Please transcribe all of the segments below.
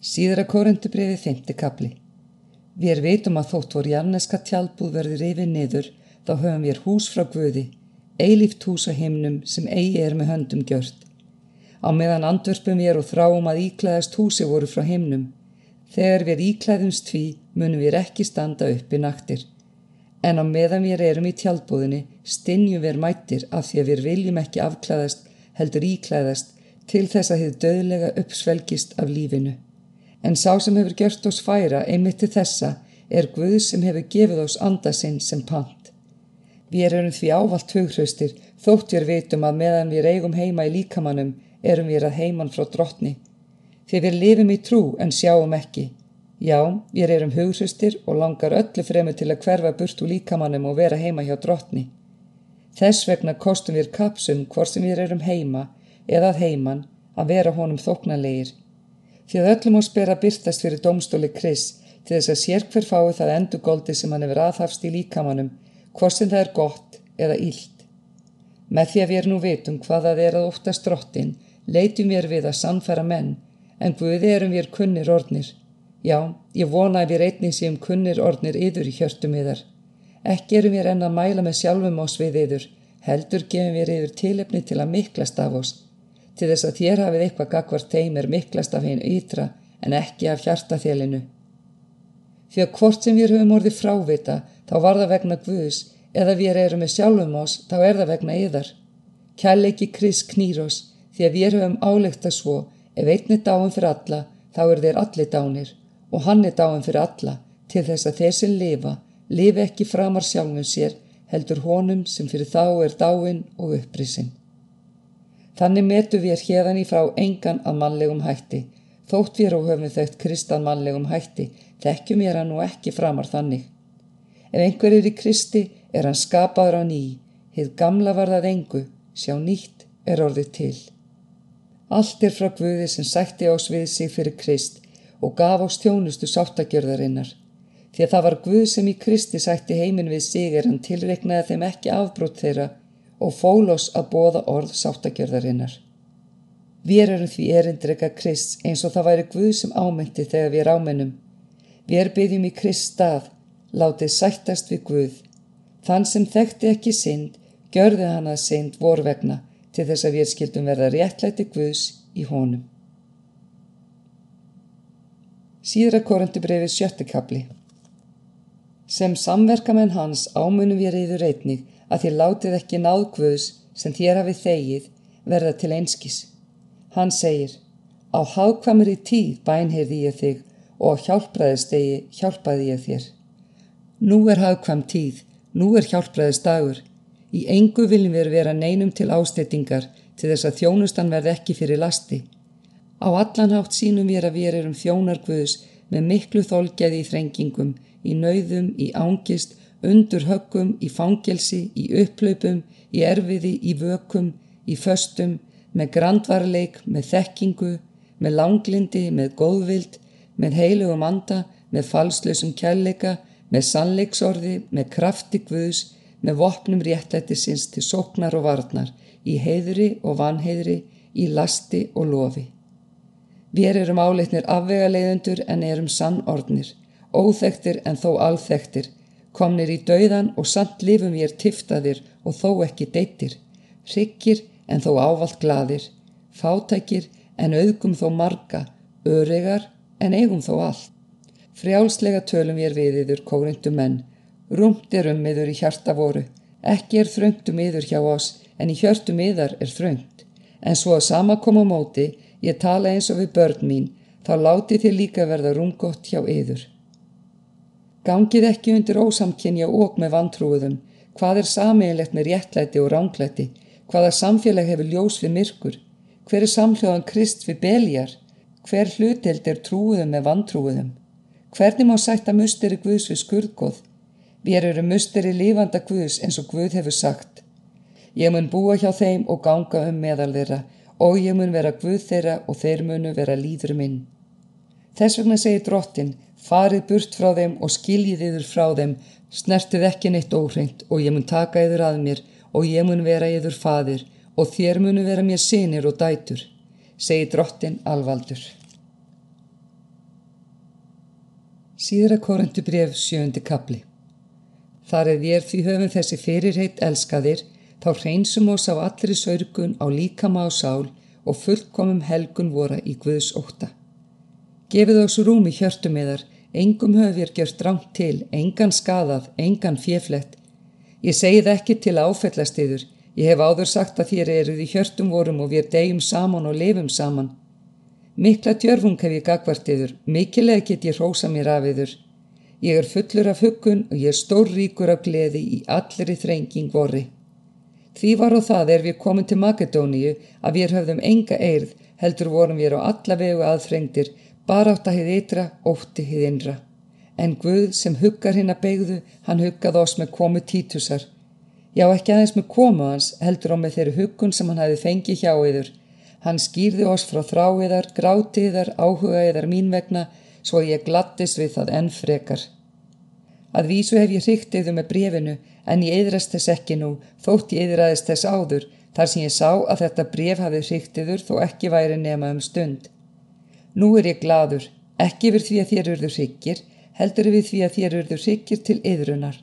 Síðra korendubriði þeimti kapli. Við veitum að þótt vor jarneska tjálbúð verður yfir niður þá höfum við hús frá Guði, eilíft hús á himnum sem eigi er með höndum gjört. Á meðan andverpum við og þráum að íklæðast húsi voru frá himnum. Þegar við íklæðumst tví munum við ekki standa upp í naktir. En á meðan við erum í tjálbúðinni stinnjum við mættir af því að við viljum ekki afklæðast heldur íklæðast til þess að þið döðlega uppsvelgist af lífinu. En sá sem hefur gjört oss færa einmitt til þessa er Guð sem hefur gefið oss andasinn sem pant. Við erum því ávalt hughröstir þótt við veitum að meðan við eigum heima í líkamannum erum við að heiman frá drottni. Þegar við lifum í trú en sjáum ekki. Já, við erum hughröstir og langar öllu fremur til að hverfa burt úr líkamannum og vera heima hjá drottni. Þess vegna kostum við kapsum hvort sem við erum heima eða að heiman að vera honum þóknanlegir að öllum á spera byrtast fyrir domstóli Kris til þess að sér hver fái það endugóldi sem hann hefur aðhafst í líkamannum, hvort sem það er gott eða ílt. Með því að við nú veitum hvað það er að óttast drottin, leitum við við að sannfæra menn, en Guði erum við kunnir ornir. Já, ég vona að við reytning séum kunnir ornir yður í hjörtum yðar. Ekki erum við enn að mæla með sjálfum ás við yður, heldur gefum við yfir tilefni til að miklast af oss til þess að þér hafið eitthvað gagvart þeim er miklast af hennu ytra en ekki af hjartaþélinu. Því að hvort sem við höfum orðið frávita þá var það vegna Guðs eða við erum með sjálfum oss þá er það vegna yðar. Kjærleiki Kris knýr oss því að við höfum álegt að svo ef einn er dáin fyrir alla þá er þeir allir dánir og hann er dáin fyrir alla til þess að þeir sem lifa lifi ekki framar sjálfum sér heldur honum sem fyrir þá er dáin og upprisinn. Þannig metu við hérðan í frá engan að mannlegum hætti. Þótt við og höfum þaukt kristan mannlegum hætti, þekkjum ég hann nú ekki framar þannig. Ef einhver er í kristi, er hann skapaður á ný. Hið gamla var það engu, sjá nýtt er orðið til. Allt er frá Guði sem sætti ás við sig fyrir krist og gaf ás tjónustu sáttagjörðarinnar. Því að það var Guð sem í kristi sætti heiminn við sig er hann tilreiknaði þeim ekki afbrótt þeirra og fólós að bóða orð sáttagjörðarinnar. Við erum því erindrega Krist eins og það væri Guð sem ámyndi þegar við erum ámennum. Við erum byggjum í Krist stað, látið sættast við Guð. Þann sem þekkti ekki synd, gjörði hann að synd vor vegna til þess að við skildum verða réttlæti Guðs í honum. Síðra korundu brefið sjöttikabli Sem samverkamenn hans ámunum við reyður reitnig að þér látið ekki náðgvöðs sem þér hafið þegið verða til einskis. Hann segir, á hagkvamri tíð bænheirði ég þig og á hjálpraðistegi hjálpaði ég þér. Nú er hagkvam tíð, nú er hjálpraðistagur. Í engu viljum við vera neinum til ásteytingar til þess að þjónustan verð ekki fyrir lasti. Á allanhátt sínum við að við erum þjónargvöðs með miklu þólgeði í þrengingum, í nauðum, í ángist undur höggum, í fangelsi, í upplaupum, í erfiði, í vökum, í föstum, með grandvarleik, með þekkingu, með langlindi, með góðvild, með heilugum anda, með falslösum kjærleika, með sannleiksorði, með krafti guðs, með vopnum réttlættisins til sóknar og varnar, í heiðri og vanheiðri, í lasti og lofi. Við erum áleitnir afvega leiðundur en erum sannordnir, óþektir en þó alþektir, komnir í dauðan og samt lifum ég er tiftaðir og þó ekki deyttir, hryggir en þó ávalt gladir, fátækir en auðgum þó marga, öregar en eigum þó allt. Frjálslega tölum ég er við yður, kórundum menn, rúmt er um yður í hjarta voru, ekki er þröngt um yður hjá oss, en í hjörtum yðar er þröngt. En svo að sama koma móti, ég tala eins og við börn mín, þá láti þið líka verða rúmgott hjá yður. Gangið ekki undir ósamkynja og með vantrúuðum. Hvað er samiðilegt með réttlæti og ránglæti? Hvaða samfélag hefur ljós við myrkur? Hver er samhljóðan krist við beljar? Hver hluteld er trúuðum með vantrúuðum? Hvernig má sætta musteri Guðs við skurðgóð? Við erum musteri lífanda Guðs eins og Guð hefur sagt. Ég mun búa hjá þeim og ganga um meðal þeirra og ég mun vera Guð þeirra og þeir munu vera líður minn. Þess vegna segir drottin Farið burt frá þeim og skiljið yður frá þeim, snertið ekki neitt óhreint og ég mun taka yður að mér og ég mun vera yður fadir og þér munu vera mér sinir og dætur, segi drottin alvaldur. Síðra korindu bref sjöndi kapli. Þar er þér því höfum þessi fyrirheit elskaðir, þá hreinsum oss á allri saurgun á líkama á sál og fullkomum helgun vora í Guðs óta. Gefið oss rúm í hjörtum eðar, engum höfum gjört rámt til, engan skadað, engan fjeflett. Ég segi það ekki til áfellast yður, ég hef áður sagt að þér eruð í hjörtum vorum og við degjum saman og lifum saman. Mikla djörfung hef ég gagvart yður, mikilega get ég rósa mér af yður. Ég er fullur af huggun og ég er stórríkur af gleði í allri þrenging vorri. Því var á það er við komum til Makedóníu að við höfðum enga eirð, heldur vorum við á alla vegu aðþrengdir, bara átt að hið ytra, ótti hið innra. En Guð sem huggar hinn að beigðu, hann huggað oss með komu títusar. Já, ekki aðeins með komu hans, heldur á með þeirri huggun sem hann hafi fengið hjá yður, Hann skýrði oss frá þráiðar, grátiðar, áhugaðar mín vegna svo ég glattist við það enn frekar. Að vísu hef ég hryktiðu með brefinu en ég eðrast þess ekki nú, þótt ég eðraðist þess áður, þar sem ég sá að þetta bref hafi hryktiður þó ekki væri nema um stund. Nú er ég gladur, ekki við því að þér urður hryggir, heldur við því að þér urður hryggir til yðrunar.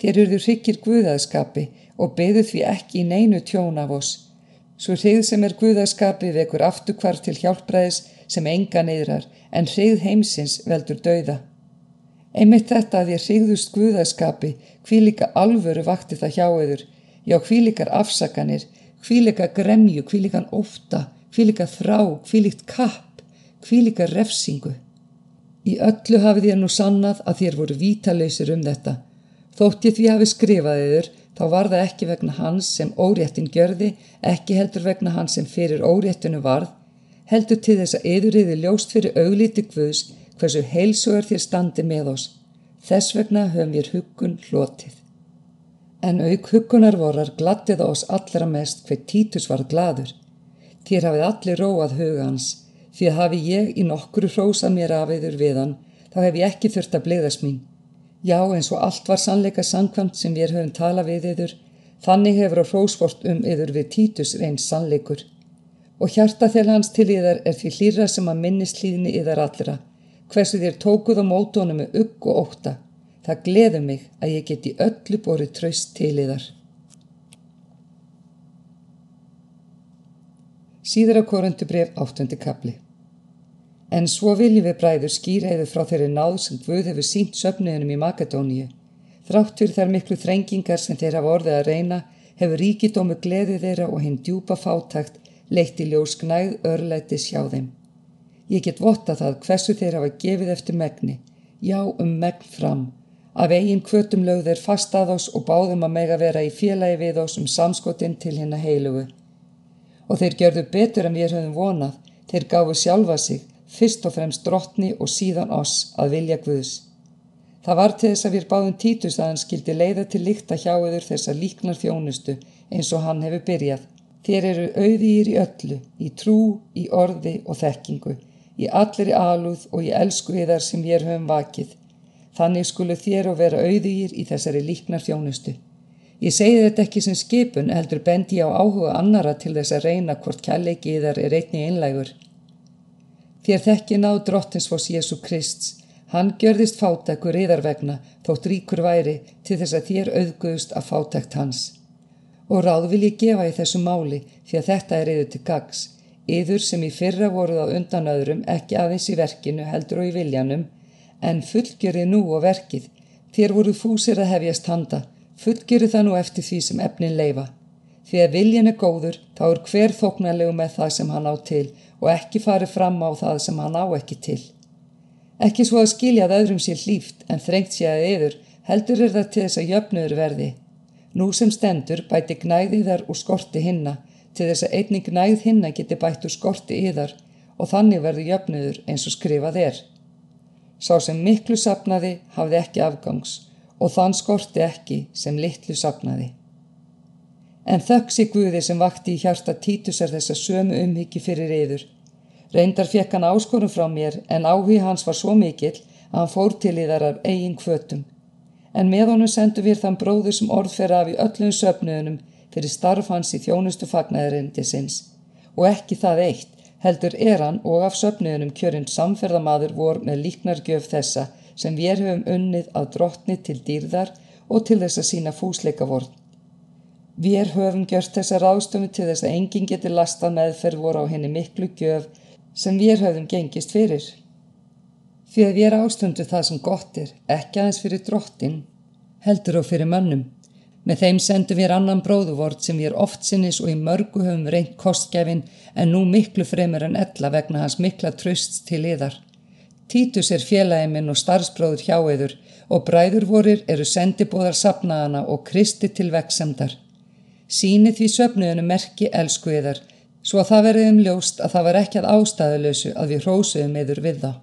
Þér urður hryggir guðaðskapi og beðu því ekki í neinu tjón af oss. Svo hrigð sem er Guðaskapi vekur aftukvar til hjálpræðis sem enga neyðrar en hrigð heimsins veldur dauða. Einmitt þetta að ég hrigðust Guðaskapi hví líka alvöru vakti það hjá eður, já hví líkar afsakanir, hví líka gremju, hví líkan ófta, hví líka þrá, hví líkt kapp, hví líka refsingu. Í öllu hafið ég nú sannað að þér voru vítalausir um þetta. Þótt ég því hafi skrifað eður þá var það ekki vegna hans sem óréttin gjörði, ekki heldur vegna hans sem fyrir óréttinu varð, heldur til þess að yðuriði ljóst fyrir auglíti Guðs hversu heilsugur þér standi með oss. Þess vegna höfum við huggun hlotið. En auk huggunar vorar glattið oss allra mest hver títus var gladur. Þér hafið allir róað huga hans, því að hafi ég í nokkru hrósa mér af yður við hann, þá hef ég ekki þurft að bliðast mín. Já, eins og allt var sannleika sangkvæmt sem við höfum talað við yður, þannig hefur á hrósvort um yður við títus reyns sannleikur. Og hjarta þegar hans til yðar er því hlýra sem að minnist hlýðni yðar allra, hversu þér tókuð á mótónu með ugg og óta. Það gleður mig að ég geti öllu borið tröst til yðar. Síðar á korundubref áttundi kapli. En svo viljum við bræður yfir frá þeirri náð sem Guð hefur sínt söfniðunum í Makedóníu. Þráttur þær miklu þrengingar sem þeir hafa orðið að reyna hefur ríkidómu gleðið þeirra og hinn djúpa fátakt leitt í ljós gnæð örlætis hjá þeim. Ég get votta það hversu þeir hafa gefið eftir megni, já um megn fram, af eigin kvötum lögð þeir fast að oss og báðum að mega vera í félagi við oss um samskotinn til hinn að heilugu. Og þeir gjörðu betur en við höfum vonað, þeir gáfu sjálfa sig, fyrst og fremst drottni og síðan oss að vilja Guðs. Það var til þess að við báðum títus að hann skildi leiða til líkta hjá yfir þessa líknar þjónustu eins og hann hefur byrjað. Þér eru auðýr í öllu, í trú, í orði og þekkingu, í allir í alúð og í elsku yðar sem við höfum vakið. Þannig skulu þér og vera auðýr í þessari líknar þjónustu. Ég segi þetta ekki sem skipun heldur bendi á áhuga annara til þess að reyna hvort kjalleiki yðar er einni einlægur. Þér þekki ná drottins fós Jésu Krist. Hann gjörðist fátækur yðar vegna þótt ríkur væri til þess að þér auðguðust að fátækt hans. Og ráð vil ég gefa í þessu máli því að þetta er yður til gags. Yður sem í fyrra voruð á undan öðrum ekki aðeins í verkinu heldur og í viljanum en fullgjörið nú og verkið. Þér voru fúsir að hefjast handa. Fullgjörið það nú eftir því sem efnin leifa. Því að viljan er góður þá er hver þóknarlegu með það sem hann á til og ekki farið fram á það sem hann á ekki til. Ekki svo að skilja að öðrum sé hlýft en þrengt sé að yður heldur er það til þess að jöfnur verði. Nú sem stendur bæti gnæði þar og skorti hinna til þess að einning gnæð hinna geti bætt úr skorti yðar og þannig verður jöfnuður eins og skrifað er. Sá sem miklu sapnaði hafði ekki afgangs og þann skorti ekki sem litlu sapnaði. En þöggs í Guði sem vakti í hjarta títusar þessa sömu umhyggi fyrir yður. Reyndar fekk hann áskonum frá mér en áhug hans var svo mikill að hann fór til í þar af eigin kvötum. En með honum sendu við þann bróður sem orðfer af í öllum söpnuðunum fyrir starf hans í þjónustu fagnæðarindi sinns. Og ekki það eitt, heldur er hann og af söpnuðunum kjörinn samferðamadur vor með líknargjöf þessa sem við höfum unnið að drottni til dýrðar og til þess að sína fúsleikavort. Við höfum gjört þessa ráðstöfum til þess að enginn geti lastað meðferð voru á henni miklu gjöf sem við höfum gengist fyrir. Því að við ástundu það sem gott er, ekki aðeins fyrir drottin, heldur og fyrir mönnum. Með þeim sendum við annan bróðuvort sem við oft sinnis og í mörgu höfum reynt kostgefin en nú miklu fremur en ella vegna hans mikla tröst til yðar. Títus er félagi minn og starfsbróður hjá yður og bræður vorir eru sendibóðar sapnaðana og kristi til veksemdar. Síni því söfnuðinu merki elsku yðar, svo að það verðum ljóst að það var ekki að ástæðulösu að við hrósuðum yður við það.